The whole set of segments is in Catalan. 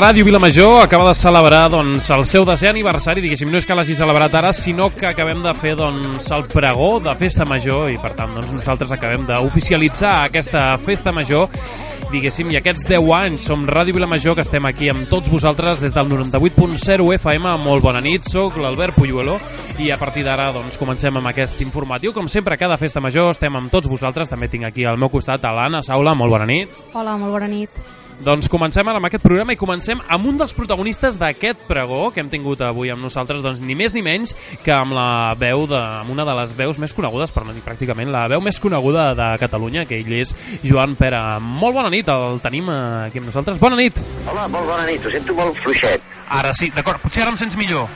Ràdio, Vilamajor acaba de celebrar doncs, el seu desè aniversari, diguéssim, no és que l'hagi celebrat ara, sinó que acabem de fer doncs, el pregó de Festa Major i per tant doncs, nosaltres acabem d'oficialitzar aquesta Festa Major diguéssim, i aquests 10 anys som Ràdio Vilamajor, que estem aquí amb tots vosaltres des del 98.0 FM. Molt bona nit, sóc l'Albert Puyuelo i a partir d'ara doncs, comencem amb aquest informatiu. Com sempre, cada festa major estem amb tots vosaltres. També tinc aquí al meu costat a l'Anna Saula. Molt bona nit. Hola, molt bona nit. Doncs comencem ara amb aquest programa i comencem amb un dels protagonistes d'aquest pregó que hem tingut avui amb nosaltres, doncs ni més ni menys que amb la veu de, amb una de les veus més conegudes, per no dir pràcticament la veu més coneguda de Catalunya, que ell és Joan Pera. Molt bona nit, el tenim aquí amb nosaltres. Bona nit! Hola, molt bona nit, ho sento molt fluixet. Ara sí, d'acord, potser ara em sents millor.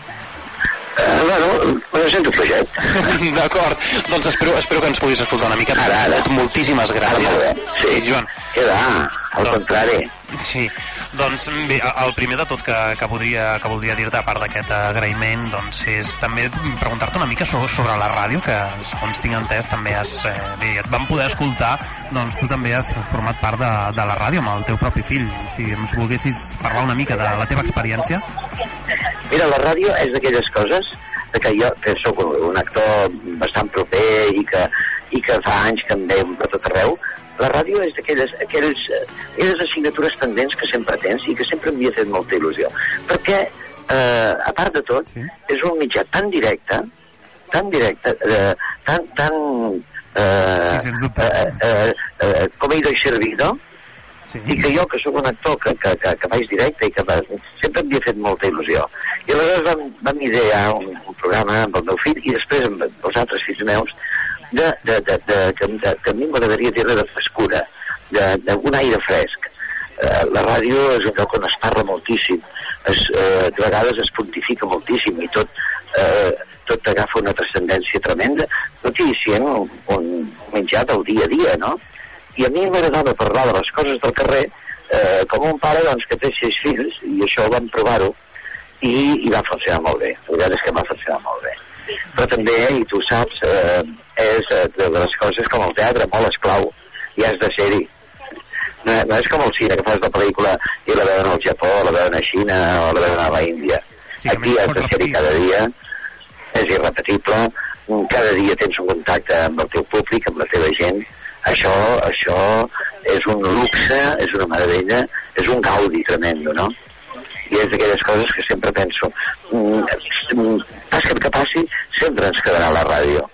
Uh, bueno, ho sento fluixet. D'acord, doncs espero, espero que ens puguis escoltar una mica. Ara, ara. Moltíssimes Ara, gràcies. bé. Sí. Joan, Què va? Al No. contrari. sí, doncs bé, el primer de tot que, que voldria, que voldria dir-te, a part d'aquest agraïment, doncs és també preguntar-te una mica sobre, sobre la ràdio, que segons tinc entès també has, eh, bé, et van poder escoltar, doncs tu també has format part de, de la ràdio amb el teu propi fill. Si ens volguessis parlar una mica de la teva experiència. Mira, la ràdio és d'aquelles coses que jo, que sóc un actor bastant proper i que, i que fa anys que em veiem per tot arreu, la ràdio és d'aquelles aquelles, eh, aquelles assignatures pendents que sempre tens i que sempre m'havia fet molta il·lusió. Perquè, eh, a part de tot, Sí. és un mitjà tan directe, tan directe, eh, tan, tan... Eh, Sí, dubte. eh, eh, eh, com he de servido, Sí. i que jo, que sóc un actor que, que, que, que vaig directe i que va, sempre m'havia fet molta il·lusió. I aleshores vam, vam idear un, un programa amb el meu fill i després amb els altres fills meus de, de, de, de, que, de, que a mi m'agradaria dir-ne de frescura, d'un aire fresc. Eh, la ràdio és un lloc on es parla moltíssim, es, eh, de vegades es pontifica moltíssim i tot, eh, tot agafa una transcendència tremenda, tot i sent un, un menjar del dia a dia, no? I a mi m'agradava parlar de les coses del carrer eh, com un pare doncs, que té sis fills, i això ho vam provar-ho, i, i va funcionar molt bé. La veritat és que va funcionar molt bé. Però també, i tu saps, eh, és eh, de les coses com el teatre, molt esclau, i has de ser-hi. No, no és com el cine, que fas la pel·lícula i la veuen al Japó, la veuen a Xina o la veuen a la Índia. Sí, Aquí has de ser-hi cada dia, és irrepetible, cada dia tens un contacte amb el teu públic, amb la teva gent, això, això és un luxe, és una meravella, és un gaudi tremendo, no? I és d'aquelles coses que sempre penso, mm, mm, passi el que passi, sempre ens quedarà la ràdio.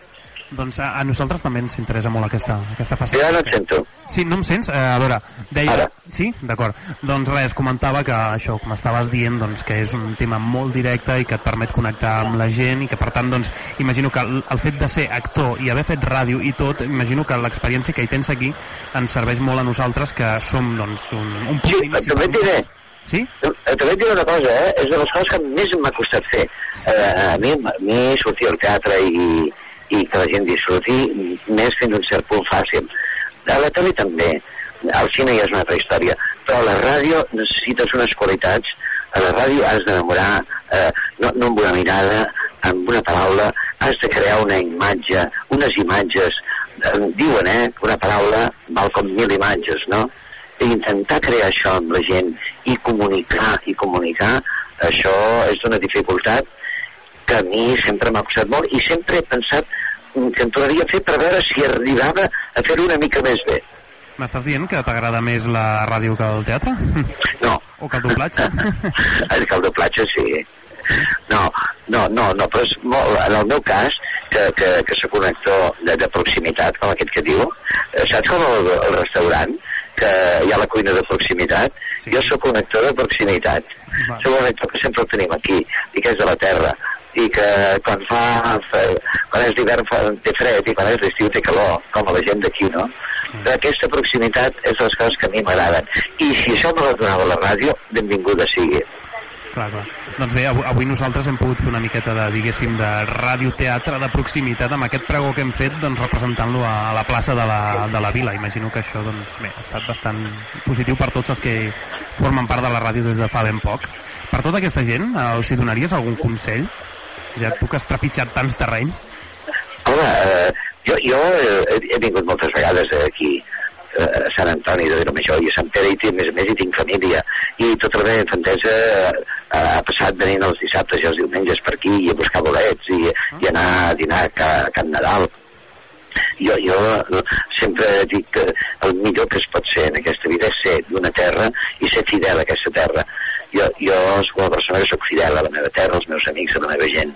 Doncs a, a nosaltres també ens interessa molt aquesta, aquesta faceta. Jo no et sento. Sí, no em sents? Eh, a veure, deia... Ara. Sí? D'acord. Doncs res, comentava que això, com estaves dient, doncs, que és un tema molt directe i que et permet connectar amb la gent i que, per tant, doncs, imagino que el, el fet de ser actor i haver fet ràdio i tot, imagino que l'experiència que hi tens aquí ens serveix molt a nosaltres, que som, doncs, un, un punt Sí, d'inici. també et diré, Sí? També et diré una cosa, eh? és de les coses que més m'ha costat fer. Eh, a, mi, a mi sortir al teatre i, i que la gent disfruti més fins a un cert punt fàcil. A la tele també, al cine ja és una altra història, però a la ràdio necessites unes qualitats, a la ràdio has d'enamorar, eh, no, no amb una mirada, amb una paraula, has de crear una imatge, unes imatges, eh, diuen, eh, una paraula val com mil imatges, no? i intentar crear això amb la gent i comunicar i comunicar, això és d'una dificultat que a mi sempre m'ha costat molt i sempre he pensat mm, que en tornaria a fer per veure si arribava a fer-ho una mica més bé. M'estàs dient que t'agrada més la ràdio que el teatre? No, o que el doblatge? el que el doblatge sí. No, no, no, no, però és molt, en el meu cas, que, que, que soc un actor de, de proximitat, com aquest que diu, eh, saps com el, el restaurant, que hi ha la cuina de proximitat? Sí. Jo sóc un actor de proximitat. Va. Soc un actor que sempre el tenim aquí, i que és de la terra, i que quan fa, fa quan és d'hivern fa, té fred i quan és d'estiu té calor, com a la gent d'aquí, no? Però aquesta proximitat és les coses que a mi m'agraden. I si això me la donava la ràdio, benvinguda sigui. Clar, clar. Doncs bé, avui, avui nosaltres hem pogut fer una miqueta de, diguéssim, de radioteatre de proximitat amb aquest pregó que hem fet doncs, representant-lo a, a la plaça de la, de la vila. Imagino que això doncs, bé, ha estat bastant positiu per tots els que formen part de la ràdio des de fa ben poc. Per tota aquesta gent, eh, els hi donaries algun consell? Ja tu que has trepitjat tants terrenys. Home, eh, jo, jo eh, he, he vingut moltes vegades aquí a Sant Antoni de Vilamajor i a Sant Pere i a més a més hi tinc família. I tota la meva infantesa ha passat venint els dissabtes i els diumenges per aquí i a buscar bolets i, i anar a dinar a, a Can Nadal. Jo, jo sempre dic que el millor que es pot ser en aquesta vida és ser d'una terra i ser fidel a aquesta terra jo, jo soc una persona que sóc fidel a la meva terra, als meus amics, a la meva gent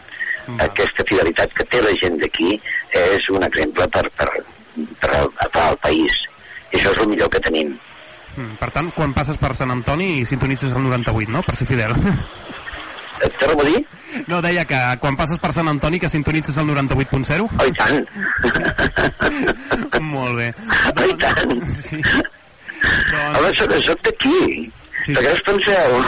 mm. aquesta fidelitat que té la gent d'aquí és un exemple per, per, per, per al país i això és el millor que tenim mm, Per tant, quan passes per Sant Antoni sintonitzes el 98, no? Per ser fidel Torno a dir? No, deia que quan passes per Sant Antoni que sintonitzes el 98.0? Oh, i tant! Molt bé. Oh, i tant! Sí. Doncs... Home, soc, soc d'aquí. Sí. De què us penseu?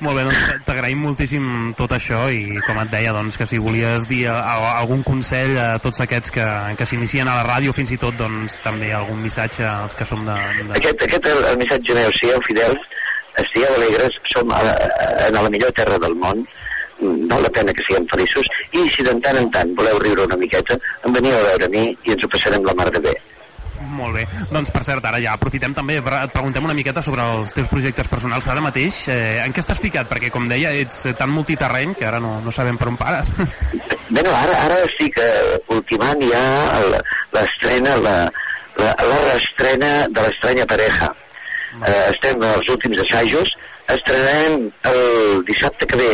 Molt bé, doncs t'agraïm moltíssim tot això i com et deia, doncs, que si volies dir algun consell a tots aquests que, que s'inicien a la ràdio, fins i tot doncs, també algun missatge als que som de... de... Aquest, aquest el, el missatge meu, sigueu fidels, estigueu alegres, som a, a, a la millor terra del món, val la pena que siguem feliços, i si de tant en tant voleu riure una miqueta, em veniu a veure a mi i ens ho passarem la mar de bé. Molt bé. Doncs, per cert, ara ja aprofitem també, et preguntem una miqueta sobre els teus projectes personals ara mateix. Eh, en què estàs ficat? Perquè, com deia, ets tan multiterreny que ara no, no sabem per on pares. Bé, no, ara, ara estic eh, ultimant ja l'estrena, la, la, la reestrena de l'estranya pareja eh, estem als últims assajos, estrenarem el dissabte que ve,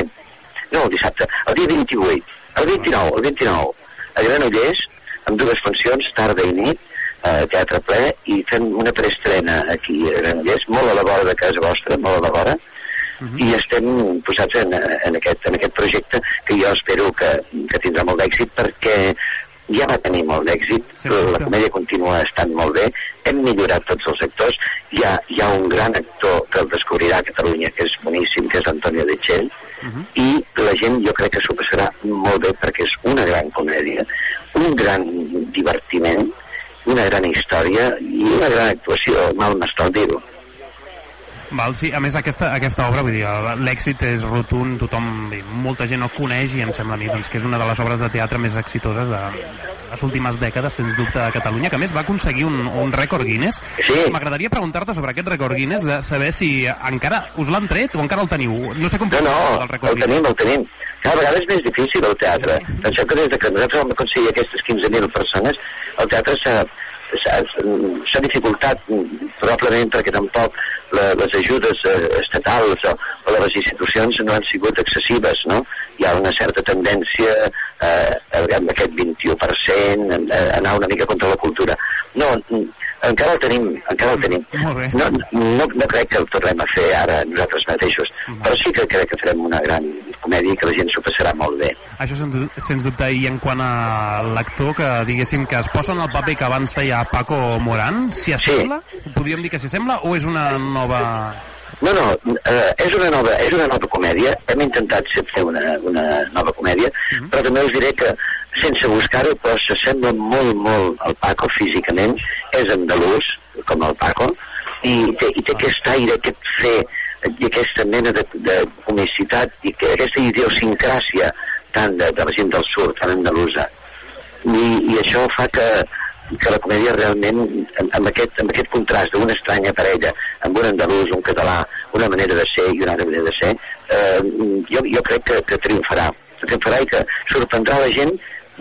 no el dissabte, el dia 28, el 29, el 29, a Granollers, amb dues funcions, tarda i nit, eh, teatre ple, i fem una preestrena aquí a Granollers, molt a la vora de casa vostra, molt a la vora, Uh -huh. i estem posats en, en, aquest, en aquest projecte que jo espero que, que tindrà molt d'èxit perquè ja va tenir molt d'èxit, sí, la comèdia continua estant molt bé, hem millorat tots els actors, hi ha, hi ha un gran actor que el descobrirà a Catalunya, que és boníssim, que és Antonio de Txell, uh -huh. i la gent jo crec que s'ho passarà molt bé perquè és una gran comèdia, un gran divertiment, una gran història i una gran actuació, mal m'està dir-ho. Val, sí, a més aquesta, aquesta obra, vull dir, l'èxit és rotund, tothom, molta gent el coneix i em sembla a mi doncs, que és una de les obres de teatre més exitoses de les últimes dècades, sens dubte, a Catalunya, que més va aconseguir un, un rècord Guinness. Sí. M'agradaria preguntar-te sobre aquest rècord Guinness, de saber si encara us l'han tret o encara el teniu. No sé com no, no, el rècord el tenim, el tenim. Cada vegada és més difícil el teatre. Sí. Penseu que des de que nosaltres vam aconseguir aquestes 15.000 persones, el teatre s'ha dificultat probablement perquè tampoc la, les ajudes eh, estatals o, o les institucions no han sigut excessives, no? Hi ha una certa tendència eh, amb aquest 21% a, a anar una mica contra la cultura. No, encara el tenim, encara el tenim. No, no, no crec que el tornem a fer ara nosaltres mateixos, però sí que crec que farem una gran comèdia que la gent s'ho passarà molt bé. Això sens dubte, i en quant a l'actor que diguéssim que es posa en el paper que abans feia Paco Morán, s'hi assembla? Sí. Podríem dir que s'hi assembla o és una nova... No, no, eh, és, una nova, és una nova comèdia. Hem intentat fer una, una nova comèdia, uh mhm. -huh. però també us diré que sense buscar-ho, però s'assembla molt, molt al Paco físicament. És andalús, com el Paco, i té, i té aquest aire, aquest fer, i aquesta mena de, de comicitat i que aquesta idiosincràsia tant de, de la gent del sud, tan andalusa. I, i això fa que, que la comèdia realment, amb aquest, amb aquest contrast d'una estranya parella, amb un andalús, un català, una manera de ser i una altra manera de ser, eh, jo, jo crec que, que triomfarà. Triomfarà i que sorprendrà la gent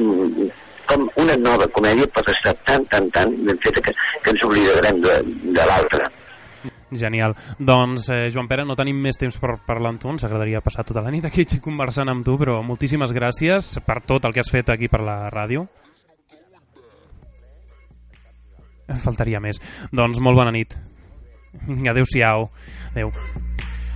mm, com una nova comèdia pot estar tan, tan, tan ben feta que, que ens oblidarem de, de l'altra. Genial. Doncs, eh, Joan Pere, no tenim més temps per parlar amb tu, ens agradaria passar tota la nit aquí conversant amb tu, però moltíssimes gràcies per tot el que has fet aquí per la ràdio. Faltaria més. Doncs molt bona nit. Adéu-siau. Adéu.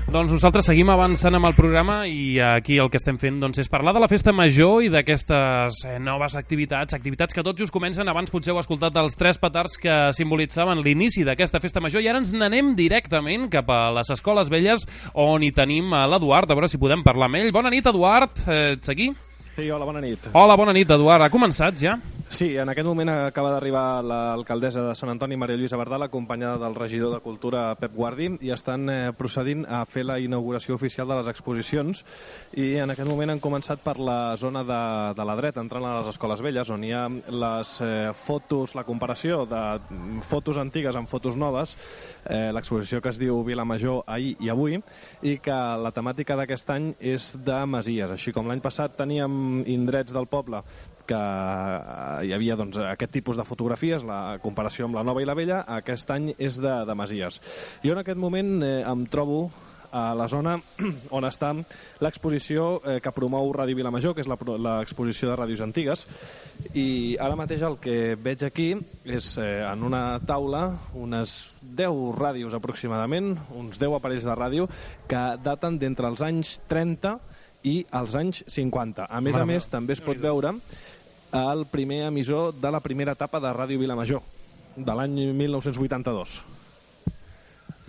Doncs nosaltres seguim avançant amb el programa i aquí el que estem fent doncs, és parlar de la festa major i d'aquestes eh, noves activitats, activitats que tots just comencen. Abans potser heu escoltat els tres petards que simbolitzaven l'inici d'aquesta festa major i ara ens n'anem directament cap a les escoles velles on hi tenim l'Eduard, a veure si podem parlar amb ell. Bona nit, Eduard. Eh, ets aquí? Sí, hola, bona nit. Hola, bona nit, Eduard. Ha començat ja? Sí, en aquest moment acaba d'arribar l'alcaldessa de Sant Antoni, Maria Lluïsa Bardal, acompanyada del regidor de Cultura, Pep Guardi, i estan eh, procedint a fer la inauguració oficial de les exposicions i en aquest moment han començat per la zona de, de la dreta, entrant a les escoles velles, on hi ha les eh, fotos, la comparació de fotos antigues amb fotos noves, eh, l'exposició que es diu Vilamajor ahir i avui, i que la temàtica d'aquest any és de masies. Així com l'any passat teníem indrets del poble que eh, hi havia doncs, aquest tipus de fotografies, la comparació amb la nova i la vella, aquest any és de, de Masies. Jo en aquest moment eh, em trobo a la zona on està l'exposició eh, que promou Ràdio Vilamajor, que és l'exposició de ràdios antigues, i ara mateix el que veig aquí és eh, en una taula unes 10 ràdios aproximadament, uns 10 aparells de ràdio, que daten d'entre els anys 30 i els anys 50. A més Mare a més, també es pot veure el primer emissor de la primera etapa de Ràdio Vilamajor, de l'any 1982.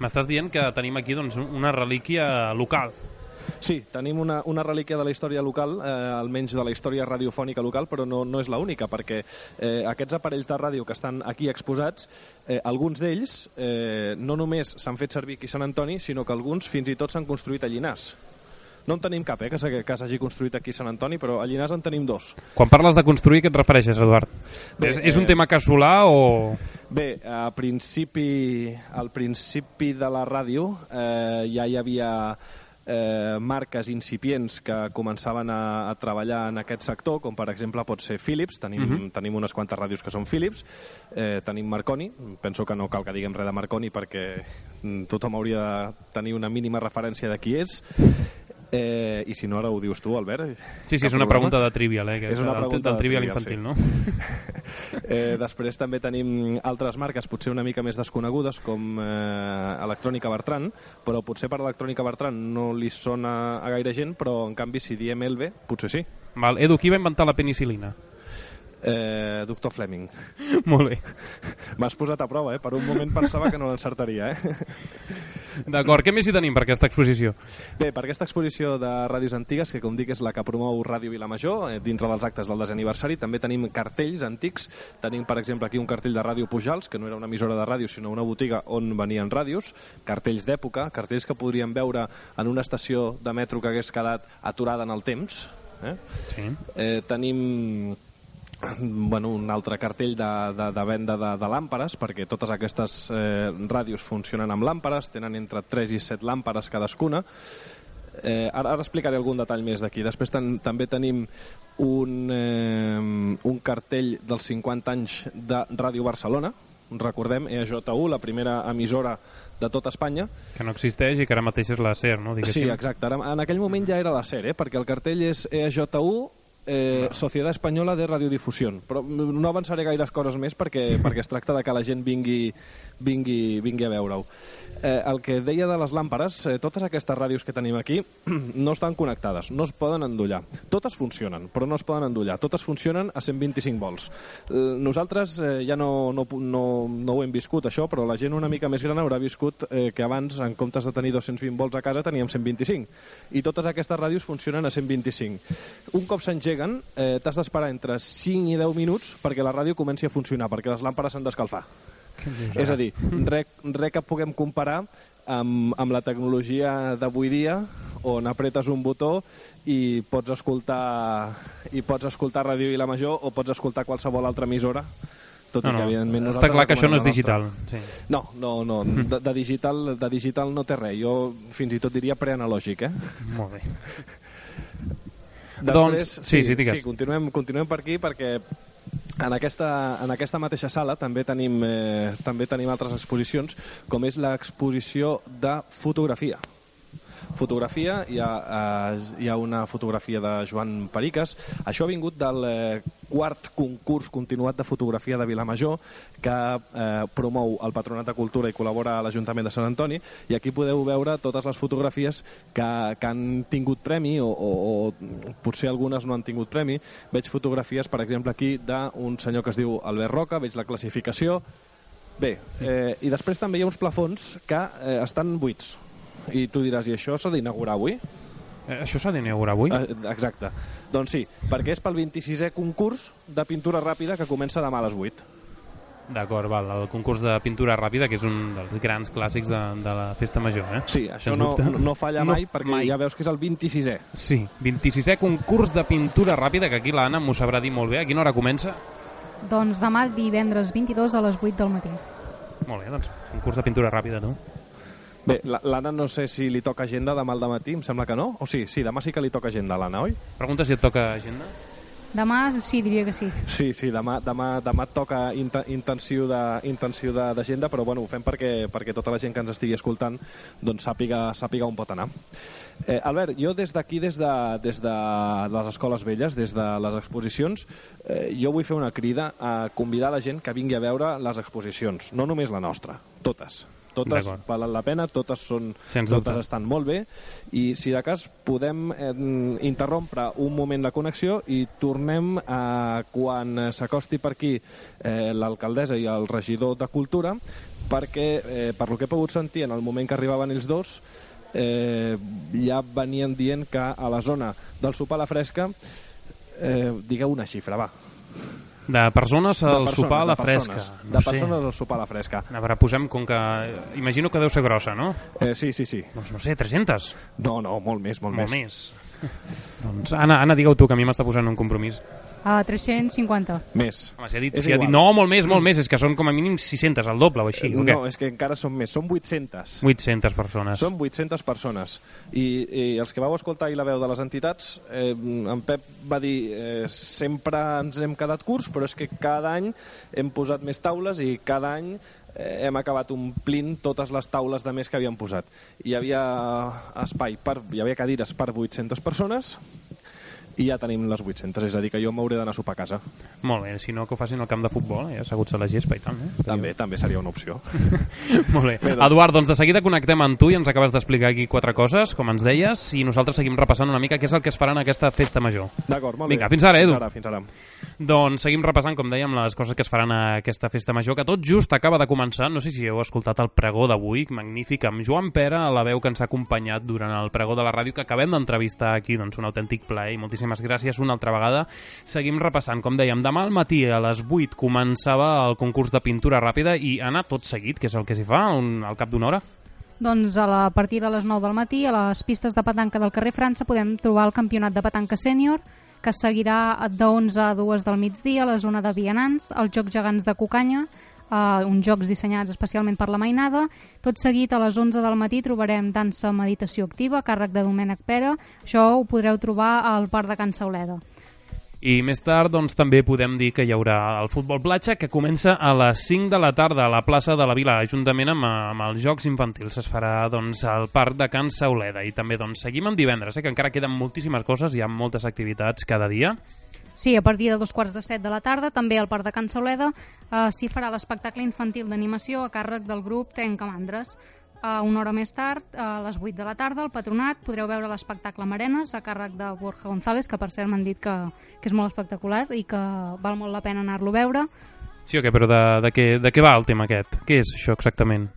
M'estàs dient que tenim aquí doncs, una relíquia local. Sí, tenim una, una relíquia de la història local, eh, almenys de la història radiofònica local, però no, no és l'única, perquè eh, aquests aparells de ràdio que estan aquí exposats, eh, alguns d'ells eh, no només s'han fet servir aquí a Sant Antoni, sinó que alguns fins i tot s'han construït a Llinars. No en tenim cap, eh, que, s'hagi construït aquí a Sant Antoni, però a Llinars en tenim dos. Quan parles de construir, què et refereixes, Eduard? Bé, és, és un eh, tema casolà o...? Bé, a principi, al principi de la ràdio eh, ja hi havia eh, marques incipients que començaven a, a treballar en aquest sector, com per exemple pot ser Philips, tenim, uh mhm. -huh. tenim unes quantes ràdios que són Philips, eh, tenim Marconi, penso que no cal que diguem res de Marconi perquè mm, tothom hauria de tenir una mínima referència de qui és, Eh, I si no, ara ho dius tu, Albert. Sí, sí, és una pregunta de trivial, eh? Que és una pregunta del, del trivial, trivial infantil, sí. no? eh, després també tenim altres marques, potser una mica més desconegudes, com eh, Electrònica Bertran, però potser per Electrònica Bertran no li sona a gaire gent, però en canvi si diem Elbe, potser sí. Val. Edu, qui va inventar la penicilina? Eh, doctor Fleming. Molt bé. M'has posat a prova, eh? Per un moment pensava que no l'encertaria, eh? D'acord, què més hi tenim per aquesta exposició? Bé, per aquesta exposició de ràdios antigues, que com dic és la que promou Ràdio Vilamajor, eh, dintre dels actes del desaniversari, també tenim cartells antics. Tenim, per exemple, aquí un cartell de Ràdio Pujals, que no era una emissora de ràdio, sinó una botiga on venien ràdios, cartells d'època, cartells que podríem veure en una estació de metro que hagués quedat aturada en el temps. Eh? Sí. Eh, tenim bueno, un altre cartell de, de, de venda de, de làmperes, perquè totes aquestes eh, ràdios funcionen amb làmperes, tenen entre 3 i 7 làmperes cadascuna. Eh, ara, ara explicaré algun detall més d'aquí. Després ten, també tenim un, eh, un cartell dels 50 anys de Ràdio Barcelona, recordem, EJU, la primera emissora de tot Espanya. Que no existeix i que ara mateix és la SER, no? Diguéssim. Sí, exacte. Ara, en aquell moment ja era la SER, eh? perquè el cartell és EJU eh, Societat Espanyola de Radiodifusió. Però no avançaré gaires coses més perquè, perquè es tracta de que la gent vingui, vingui, vingui a veure-ho. Eh, el que deia de les làmperes, eh, totes aquestes ràdios que tenim aquí no estan connectades, no es poden endollar. Totes funcionen, però no es poden endollar. Totes funcionen a 125 volts. Eh, nosaltres eh, ja no, no, no, no ho hem viscut, això, però la gent una mica més gran haurà viscut eh, que abans, en comptes de tenir 220 volts a casa, teníem 125. I totes aquestes ràdios funcionen a 125. Un cop s'engeguen, eh, t'has d'esperar entre 5 i 10 minuts perquè la ràdio comenci a funcionar, perquè les làmperes s'han d'escalfar. És a dir, res re que puguem comparar amb, amb la tecnologia d'avui dia on apretes un botó i pots escoltar i pots escoltar Ràdio la Major o pots escoltar qualsevol altra emissora tot no, i que, evidentment, Està clar que això no és digital. Sí. No, no, no. De, de, digital, de digital no té res. Jo fins i tot diria preanalògic, eh? Molt bé. Després, doncs, sí, sí, sí, sí continuem, continuem per aquí perquè en aquesta, en aquesta mateixa sala també tenim, eh, també tenim altres exposicions, com és l'exposició de fotografia fotografia, hi ha, eh, hi ha una fotografia de Joan Periques. Això ha vingut del eh, quart concurs continuat de fotografia de Vilamajor que eh, promou el Patronat de Cultura i col·labora a l'Ajuntament de Sant Antoni i aquí podeu veure totes les fotografies que, que han tingut premi o, o, o potser algunes no han tingut premi. Veig fotografies, per exemple, aquí d'un senyor que es diu Albert Roca, veig la classificació, Bé, eh, i després també hi ha uns plafons que eh, estan buits, i tu diràs, i això s'ha d'inaugurar avui? Eh, això s'ha d'inaugurar avui? Eh, exacte. Doncs sí, perquè és pel 26è concurs de pintura ràpida que comença demà a les 8. D'acord, val, el concurs de pintura ràpida, que és un dels grans clàssics de, de la festa major, eh? Sí, això no, no, no falla mai, No, perquè mai. ja veus que és el 26è. Sí, 26è concurs de pintura ràpida, que aquí l'Anna m'ho sabrà dir molt bé. A quina hora comença? Doncs demà divendres 22 a les 8 del matí. Molt bé, doncs, concurs de pintura ràpida, tu. Bé, la- l'Anna no sé si li toca agenda demà al matí, em sembla que no. O sí, sí, demà sí que li toca agenda a l'Anna, oi? Pregunta si et toca agenda. Demà sí, diria que sí. Sí, sí, demà, demà, demà et toca inten intenció de- intenció de- d'agenda, però bueno, ho fem perquè, perquè tota la gent que ens estigui escoltant doncs, sàpiga, sàpiga on pot anar. Eh, Albert, jo des d'aquí, des, de, des de les escoles velles, des de les exposicions, eh, jo vull fer una crida a convidar la gent que vingui a veure les exposicions, no només la nostra, totes. Totes valen la pena, totes són Sens totes dubte. estan molt bé i si de cas podem eh, interrompre un moment la connexió i tornem a quan s'acosti per aquí eh, l'alcaldessa i el regidor de Cultura perquè eh, per lo que he pogut sentir en el moment que arribaven ells dos eh, ja venien dient que a la zona del sopar a la fresca eh, digueu una xifra, va. De persones De al persones, sopar a la de fresca. persones, No de sé. persones al sopar a la fresca. A veure, posem com que... Imagino que deu ser grossa, no? Eh, sí, sí, sí. Doncs no sé, 300? No, no, molt més, molt, Molt més. més. doncs, Anna, Anna digue-ho tu, que a mi m'està posant un compromís. A 350. Més. Home, si ha dit, És si ha dit, igual. no, molt més, molt més, és que són com a mínim 600, el doble o així, o què? No, és que encara són més, són 800. 800 persones. Són 800 persones. I, I els que vau escoltar i la veu de les entitats, eh, en Pep va dir eh, sempre ens hem quedat curts, però és que cada any hem posat més taules i cada any eh, hem acabat omplint totes les taules de més que havíem posat. Hi havia espai, per, hi havia cadires per 800 persones i ja tenim les 800, és a dir, que jo m'hauré d'anar a sopar a casa. Molt bé, si no que ho facin al camp de futbol, eh? asseguts a la gespa i tal. Eh? També, també seria una opció. Molt bé. Bé, doncs- Eduard, doncs de seguida connectem amb tu i ens acabes d'explicar aquí quatre coses, com ens deies, i nosaltres seguim repassant una mica què és el que es farà en aquesta festa major. D'acord, molt Vinga, bé. fins ara, Edu. Fins ara, fins ara. Doncs seguim repassant, com dèiem, les coses que es faran a aquesta festa major, que tot just acaba de començar. No sé si heu escoltat el pregó d'avui, magnífic, amb Joan Pera, la veu que ens ha acompanyat durant el pregó de la ràdio, que acabem d'entrevistar aquí, doncs un autèntic plaer, moltíssimes gràcies una altra vegada. Seguim repassant, com dèiem, demà al matí a les 8 començava el concurs de pintura ràpida i anar tot seguit, que és el que s'hi fa un, al cap d'una hora. Doncs a, la, a partir de les 9 del matí, a les pistes de petanca del carrer França, podem trobar el campionat de petanca sènior, que seguirà de 11 a 2 del migdia a la zona de Vianants, els Jocs Gegants de Cucanya, eh, uns jocs dissenyats especialment per la mainada. Tot seguit, a les 11 del matí, trobarem dansa meditació activa, càrrec de Domènec Pera. Això ho podreu trobar al Parc de Can Sauleda. I més tard doncs, també podem dir que hi haurà el futbol platja que comença a les 5 de la tarda a la plaça de la Vila, juntament amb, amb els Jocs Infantils. Es farà doncs, al Parc de Can Sauleda. I també doncs, seguim amb divendres, eh, que encara queden moltíssimes coses, hi ha moltes activitats cada dia. Sí, a partir de dos quarts de set de la tarda, també al Parc de Can Sauleda, eh, s'hi farà l'espectacle infantil d'animació a càrrec del grup Trencamandres. Uh, una hora més tard, a les 8 de la tarda, al Patronat, podreu veure l'espectacle Marenes a càrrec de Borja González, que per cert m'han dit que, que és molt espectacular i que val molt la pena anar-lo a veure. Sí o què? Però de, de, què, de què va el tema aquest? Què és això exactament?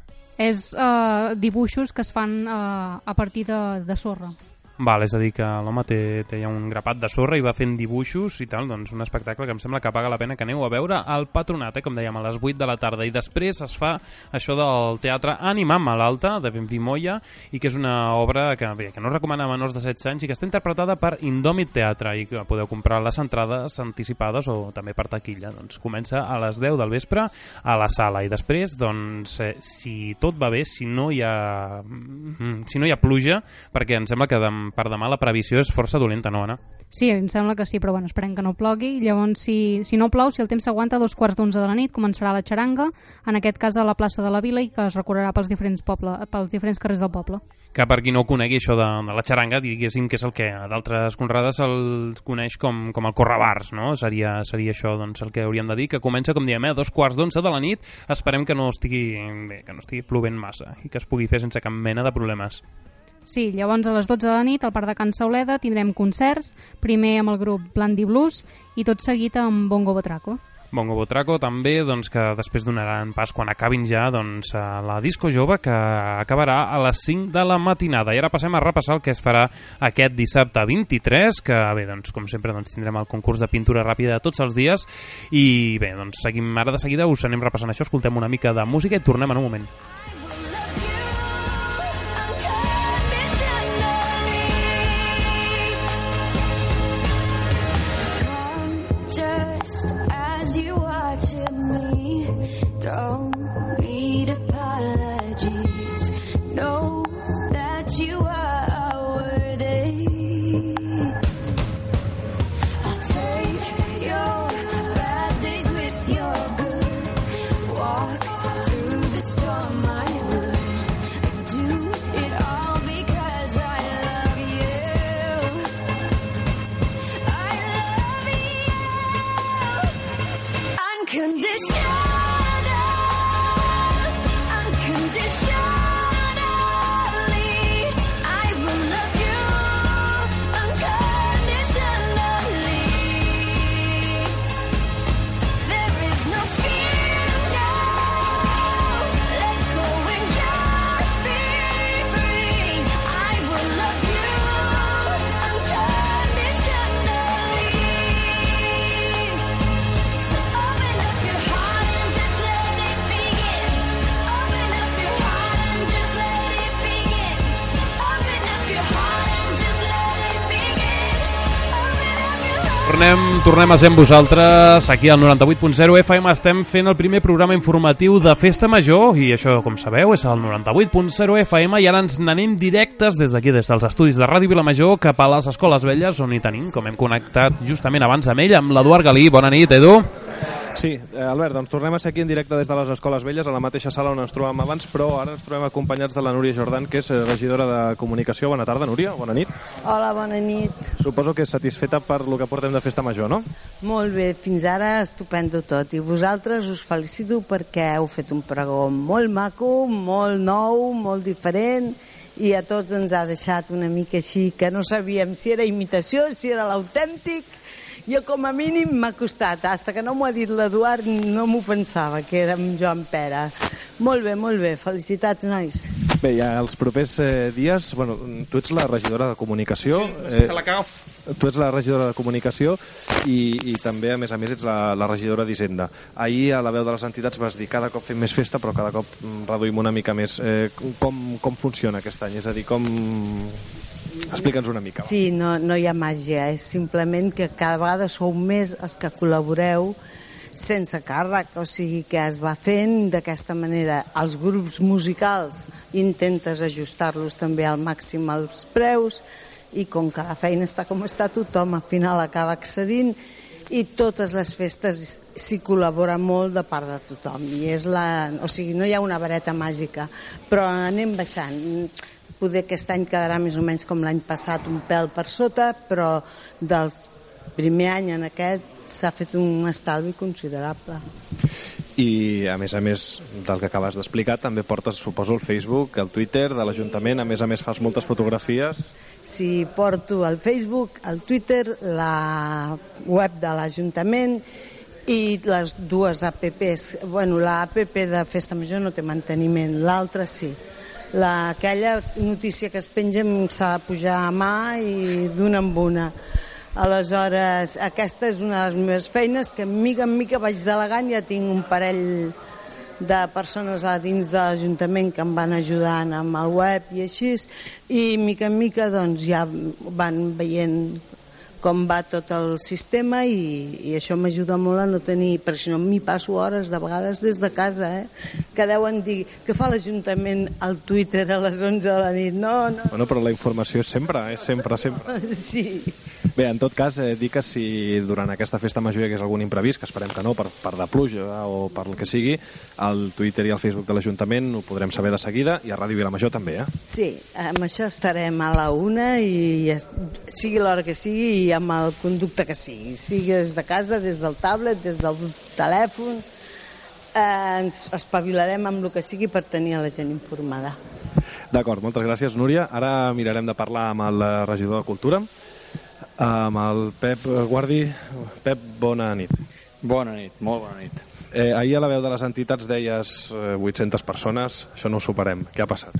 És uh, dibuixos que es fan uh, a partir de, de sorra. Val, és a dir, que l'home té, té ja un grapat de sorra i va fent dibuixos i tal, doncs un espectacle que em sembla que paga la pena que aneu a veure al Patronat, eh, com dèiem, a les 8 de la tarda. I després es fa això del teatre Ànima Malalta, de Benvi Moya, i que és una obra que, bé, que no recomana a menors de 16 anys i que està interpretada per Indòmit Teatre i que podeu comprar les entrades anticipades o també per taquilla. Doncs comença a les 10 del vespre a la sala i després, doncs, eh, si tot va bé, si no hi ha, mm, si no hi ha pluja, perquè em sembla que dem, per demà la previsió és força dolenta, no, Anna? Sí, em sembla que sí, però bueno, esperem que no plogui. Llavors, si, si no plou, si el temps s'aguanta, a dos quarts d'onze de la nit començarà la xaranga, en aquest cas a la plaça de la Vila, i que es recorrerà pels diferents, poble, pels diferents carrers del poble. Que per qui no conegui això de, de la xaranga, diguéssim que és el que a d'altres conrades el coneix com, com el correbars, no? Seria, seria això doncs, el que hauríem de dir, que comença, com diem, eh, a dos quarts d'onze de la nit. Esperem que no estigui, bé, que no estigui plovent massa i que es pugui fer sense cap mena de problemes. Sí, llavors a les 12 de la nit al Parc de Can Sauleda tindrem concerts, primer amb el grup Blandi Blues i tot seguit amb Bongo Botraco. Bongo Botraco també, doncs, que després donaran pas quan acabin ja doncs, a la disco jove que acabarà a les 5 de la matinada. I ara passem a repassar el que es farà aquest dissabte 23, que bé, doncs, com sempre doncs, tindrem el concurs de pintura ràpida tots els dies i bé, doncs seguim ara de seguida, us anem repassant això, escoltem una mica de música i tornem en un moment. down. Tornem, a ser amb vosaltres aquí al 98.0 FM estem fent el primer programa informatiu de Festa Major i això, com sabeu, és el 98.0 FM i ara ens n'anem directes des d'aquí, des dels estudis de Ràdio Vilamajor cap a les Escoles Velles on hi tenim, com hem connectat justament abans amb ell, amb l'Eduard Galí. Bona nit, Edu. Sí, eh, Albert, doncs tornem a ser aquí en directe des de les Escoles Velles, a la mateixa sala on ens trobàvem abans, però ara ens trobem acompanyats de la Núria Jordan, que és eh, regidora de Comunicació. Bona tarda, Núria, bona nit. Hola, bona nit. Suposo que satisfeta per lo que portem de Festa Major, no? Molt bé, fins ara estupendo tot. I vosaltres us felicito perquè heu fet un pregó molt maco, molt nou, molt diferent, i a tots ens ha deixat una mica així, que no sabíem si era imitació, si era l'autèntic. Jo, com a mínim, m'ha costat. Hasta que no m'ho ha dit l'Eduard, no m'ho pensava, que era amb Joan Pera. Molt bé, molt bé. Felicitats, nois. Bé, ja els propers eh, dies... Bueno, tu ets la regidora de Comunicació. Sí, la cago. tu ets la regidora de Comunicació i, i també, a més a més, ets la, la regidora d'Hisenda. Ahir, a la veu de les entitats, vas dir cada cop fem més festa, però cada cop mm, reduïm una mica més. Eh, com, com funciona aquest any? És a dir, com... Explica'ns una mica. va. Sí, no, no hi ha màgia, és simplement que cada vegada sou més els que col·laboreu sense càrrec, o sigui que es va fent d'aquesta manera. Els grups musicals intentes ajustar-los també al màxim als preus i com que la feina està com està, tothom al final acaba accedint i totes les festes s'hi col·labora molt de part de tothom i és la, o sigui, no hi ha una vareta màgica però anem baixant poder aquest any quedarà més o menys com l'any passat un pèl per sota però del primer any en aquest s'ha fet un estalvi considerable I, a més a més del que acabes d'explicar, també portes, suposo, el Facebook, el Twitter de l'Ajuntament, a més a més fas moltes fotografies. Si porto el Facebook, el Twitter, la web de l'Ajuntament i les dues apps. Bueno, la app de Festa Major no té manteniment, l'altra sí. La, aquella notícia que es penja s'ha de pujar a mà i d'una en una. Aleshores, aquesta és una de les meves feines que mica en mica vaig delegant, ja tinc un parell de persones a dins de l'Ajuntament que em van ajudant amb el web i així, i mica en mica doncs, ja van veient com va tot el sistema i, i això m'ajuda molt a no tenir, perquè si no m'hi passo hores de vegades des de casa, eh? que deuen dir que fa l'Ajuntament al Twitter a les 11 de la nit. No, no. Bueno, però la informació és sempre, és sempre, sempre. Sí. Bé, en tot cas, eh, dir que si durant aquesta festa major hi hagués algun imprevist, que esperem que no, per, per de pluja o per el que sigui, al Twitter i al Facebook de l'Ajuntament ho podrem saber de seguida i a Ràdio Vilamajor també, eh? Sí, amb això estarem a la una i es- sigui l'hora que sigui i amb el conducte que sigui, sigui des de casa, des del tablet, des del telèfon, eh, ens espavilarem amb el que sigui per tenir la gent informada. D'acord, moltes gràcies, Núria. Ara mirarem de parlar amb el eh, regidor de Cultura, amb el Pep Guardi. Pep, bona nit. Bona nit, molt bona nit. Eh, ahir a la veu de les entitats deies eh, 800 persones, això no ho superem. Què ha passat?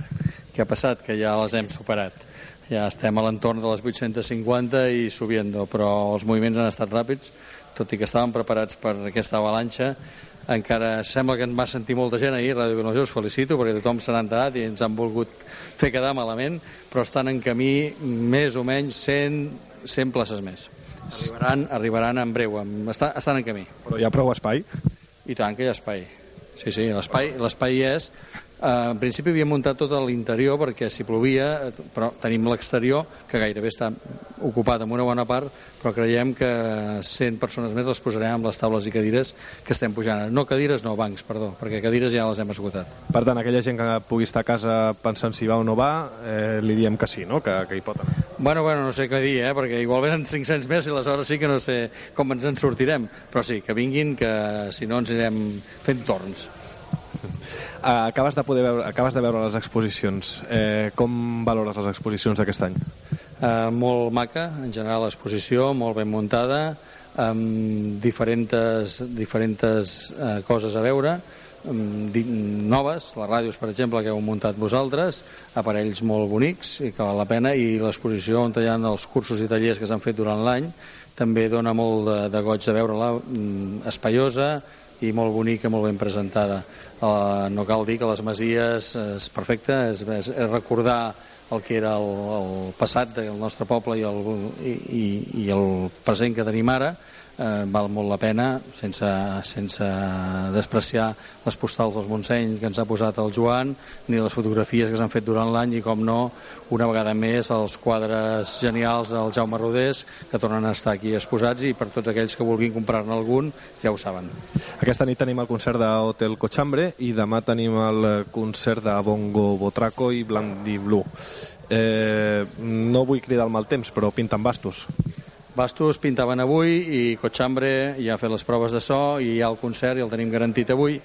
Què ha passat? Que ja les hem superat. Ja estem a l'entorn de les 850 i subiendo, però els moviments han estat ràpids, tot i que estàvem preparats per aquesta avalanxa. Encara sembla que en va sentir molta gent ahir, Ràdio Vilamajor, us felicito, perquè tothom se n'ha enterat i ens han volgut fer quedar malament, però estan en camí més o menys 100, 100 places més. Arribaran, arribaran en breu, em- està, estan en camí. Però hi ha prou espai? I tant que hi ha espai. Sí, sí, l'espai és. Uh, en principi havíem muntat tot l'interior perquè si plovia, eh, però tenim l'exterior que gairebé està ocupat amb una bona part, però creiem que 100 persones més les posarem amb les taules i cadires que estem pujant. No cadires, no, bancs, perdó, perquè cadires ja les hem esgotat. Per tant, aquella gent que pugui estar a casa pensant si va o no va, eh, li diem que sí, no? que, que hi pot anar. Bueno, bueno, no sé què dir, eh? perquè igual venen 500 més i aleshores sí que no sé com ens en sortirem, però sí, que vinguin, que si no ens anirem fent torns. Acabes, de poder veure, acabes de veure les exposicions. Eh, com valores les exposicions d'aquest any? Eh, molt maca, en general l'exposició, molt ben muntada, amb diferents, diferents eh, coses a veure, noves, les ràdios, per exemple, que heu muntat vosaltres, aparells molt bonics i que val la pena, i l'exposició on hi ha els cursos i tallers que s'han fet durant l'any també dona molt de, de goig de veure-la, mm, espaiosa i molt bonica, molt ben presentada. Uh, no cal dir que les Masies és perfecte, és, és, és recordar el que era el, el passat del nostre poble i el, i, i, i el present que tenim ara, eh, val molt la pena, sense, sense despreciar les postals dels Montseny que ens ha posat el Joan, ni les fotografies que s'han fet durant l'any, i com no, una vegada més, els quadres genials del Jaume Rodés, que tornen a estar aquí exposats, i per tots aquells que vulguin comprar-ne algun, ja ho saben. Aquesta nit tenim el concert d'Hotel Cochambre i demà tenim el concert de Bongo Botraco i Blandi Blue. Eh, no vull cridar el mal temps, però pinten bastos. Bastos pintaven avui i Cochambre ja ha fet les proves de so i ha el concert i el tenim garantit avui.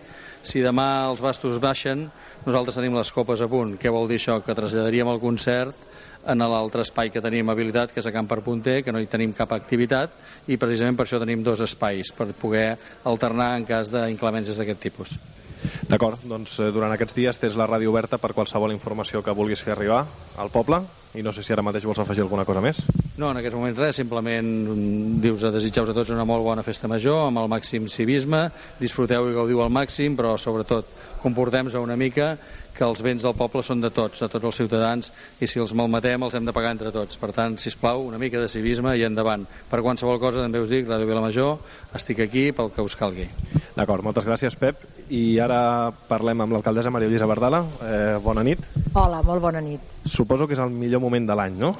Si demà els bastos baixen, nosaltres tenim les copes a punt. Què vol dir això? Que traslladaríem el concert en l'altre espai que tenim habilitat, que és a Camp per Punter, que no hi tenim cap activitat, i precisament per això tenim dos espais, per poder alternar en cas d'inclemències d'aquest tipus. D'acord, doncs eh, durant aquests dies tens la ràdio oberta per qualsevol informació que vulguis fer arribar al poble i no sé si ara mateix vols afegir alguna cosa més. No, en aquests moments res, simplement mm, dius a desitjar-vos a tots una molt bona festa major, amb el màxim civisme, disfruteu i gaudiu al màxim, però sobretot comportem-nos una mica que els béns del poble són de tots, de tots els ciutadans, i si els malmetem els hem de pagar entre tots. Per tant, si plau, una mica de civisme i endavant. Per qualsevol cosa, també us dic, Ràdio Vilamajor, estic aquí pel que us calgui. D'acord, moltes gràcies, Pep. I ara parlem amb l'alcaldessa Maria Lluïsa Bardala. Eh, bona nit. Hola, molt bona nit. Suposo que és el millor moment de l'any, no?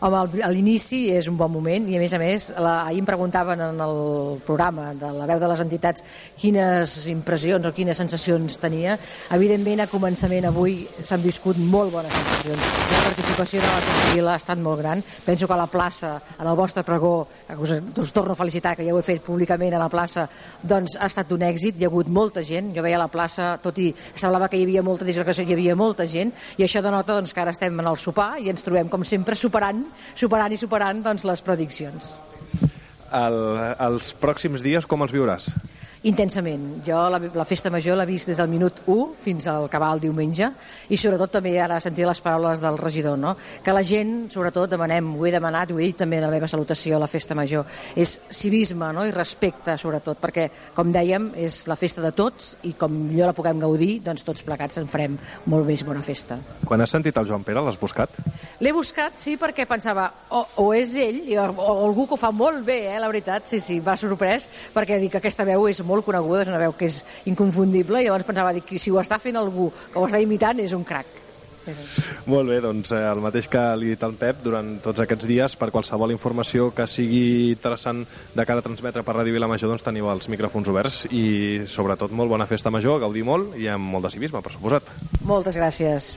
Home, a l'inici és un bon moment i a més a més, la, ahir em preguntaven en el programa de la veu de les entitats quines impressions o quines sensacions tenia. Evidentment, a començament avui s'han viscut molt bones sensacions. La participació de la Vila ha estat molt gran. Penso que a la plaça, en el vostre pregó, us, us torno a felicitar, que ja ho he fet públicament a la plaça, doncs ha estat un èxit, hi ha hagut molta gent. Jo veia la plaça, tot i semblava que hi havia molta disgregació, hi havia molta gent, i això denota doncs, que ara estem en el sopar i ens trobem, com sempre, superant, superant i superant doncs, les prediccions. El, els pròxims dies com els viuràs? Intensament. Jo la, la festa major l'he vist des del minut 1 fins al el diumenge i sobretot també ara sentir les paraules del regidor, no? que la gent, sobretot, demanem, ho he demanat, ho he dit també en la meva salutació a la festa major, és civisme no? i respecte, sobretot, perquè, com dèiem, és la festa de tots i com millor la puguem gaudir, doncs tots plegats en farem molt més bona festa. Quan has sentit el Joan Pere, l'has buscat? L'he buscat, sí, perquè pensava, o, o és ell, o, o algú que ho fa molt bé, eh, la veritat, sí, sí, m'ha sorprès, perquè dic que aquesta veu és molt coneguda, és una veu que és inconfundible, i llavors pensava, dic, si ho està fent algú que ho està imitant, és un crac. Molt bé, doncs eh, el mateix que li he dit al Pep durant tots aquests dies, per qualsevol informació que sigui interessant de cara a transmetre per Ràdio Vilamajor, doncs teniu els micròfons oberts i sobretot molt bona festa major, gaudir molt i amb molt de civisme, per suposat. Moltes gràcies.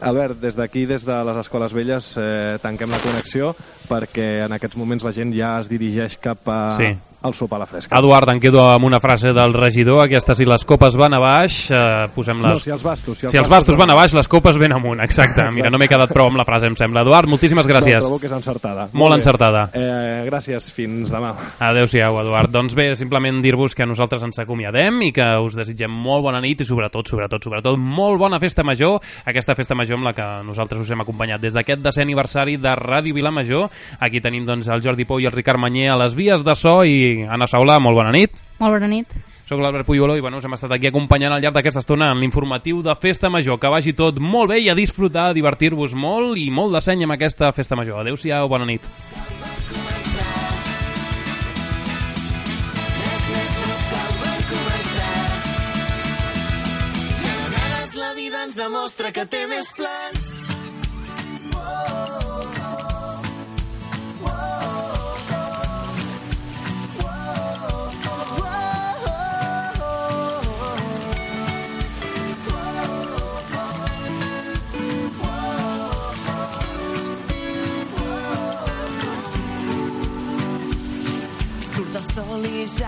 Albert, des d'aquí, des de les Escoles Velles, eh, tanquem la connexió perquè en aquests moments la gent ja es dirigeix cap a, Sí. El sopar a la fresca. Eduard, em quedo amb una frase del regidor, aquesta si les copes van a baix, eh, posem les... No, si els bastos. Si els bastos van a baix, les copes ben amunt, exacte. Mira, no m'he quedat prou amb la frase, em sembla. Eduard, moltíssimes gràcies. No, trobo que és encertada. Molt bé. encertada. Eh, gràcies, fins demà. Adéu-siau, Eduard. Doncs bé, simplement dir-vos que nosaltres ens acomiadem i que us desitgem molt bona nit i sobretot, sobretot, sobretot, molt bona festa major, aquesta festa major amb la que nosaltres us hem acompanyat des d'aquest desè aniversari de Ràdio Vilamajor. Aquí tenim doncs el Jordi Pou i el Ricard Manyer a les vies de so i Anna Saula, molt bona nit. Molt bona nit. Soc l'Albert Puyoló i bueno, us hem estat aquí acompanyant al llarg d'aquesta estona en l'informatiu de Festa Major. Que vagi tot molt bé i a disfrutar, a divertir-vos molt i molt de seny amb aquesta Festa Major. Adéu-siau, bona nit. La vida ens demostra que té més plans. Surt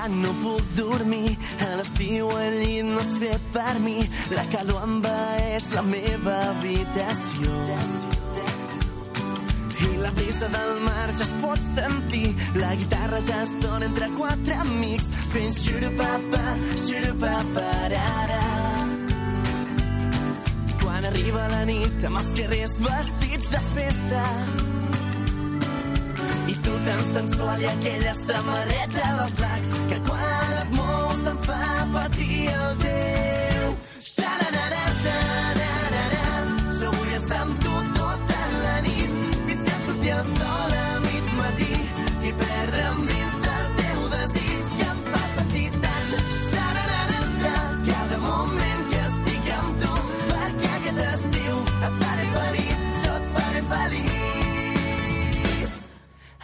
ja no puc dormir. A l'estiu el llit no és fet per mi. La calor envaeix la meva habitació. I la brisa del mar ja es pot sentir. La guitarra ja sona entre quatre amics. Fent xurupapa, xurupaparara. Quan arriba la nit amb els carrers vestits de festa tu tan sensual i aquella samarreta dels lacs que quan et mous em fa patir el teu.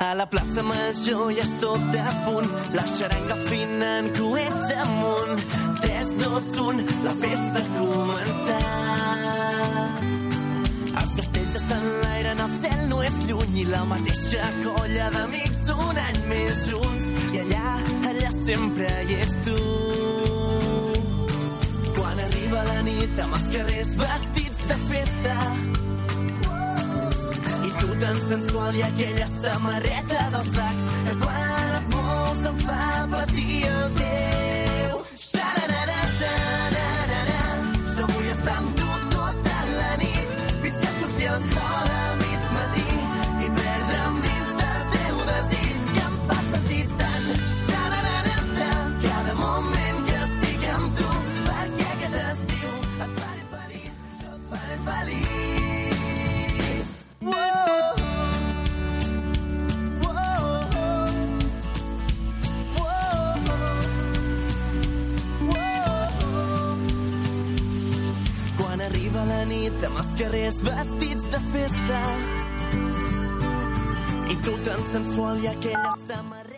A la plaça Major ja és tot a punt, la xaranga fina en coets amunt. 3, 2, 1, la festa ha començat. Els castells ja s'enlairen, el cel no és lluny i la mateixa colla d'amics un any més junts. I allà, allà sempre hi ets tu. Quan arriba la nit amb els carrers vestits de festa, tan sensual i aquella samarreta dels lacs que quan et mous em fa patir el teu. Carrers vestits de festa. I tu tan sensual i aquella samarreta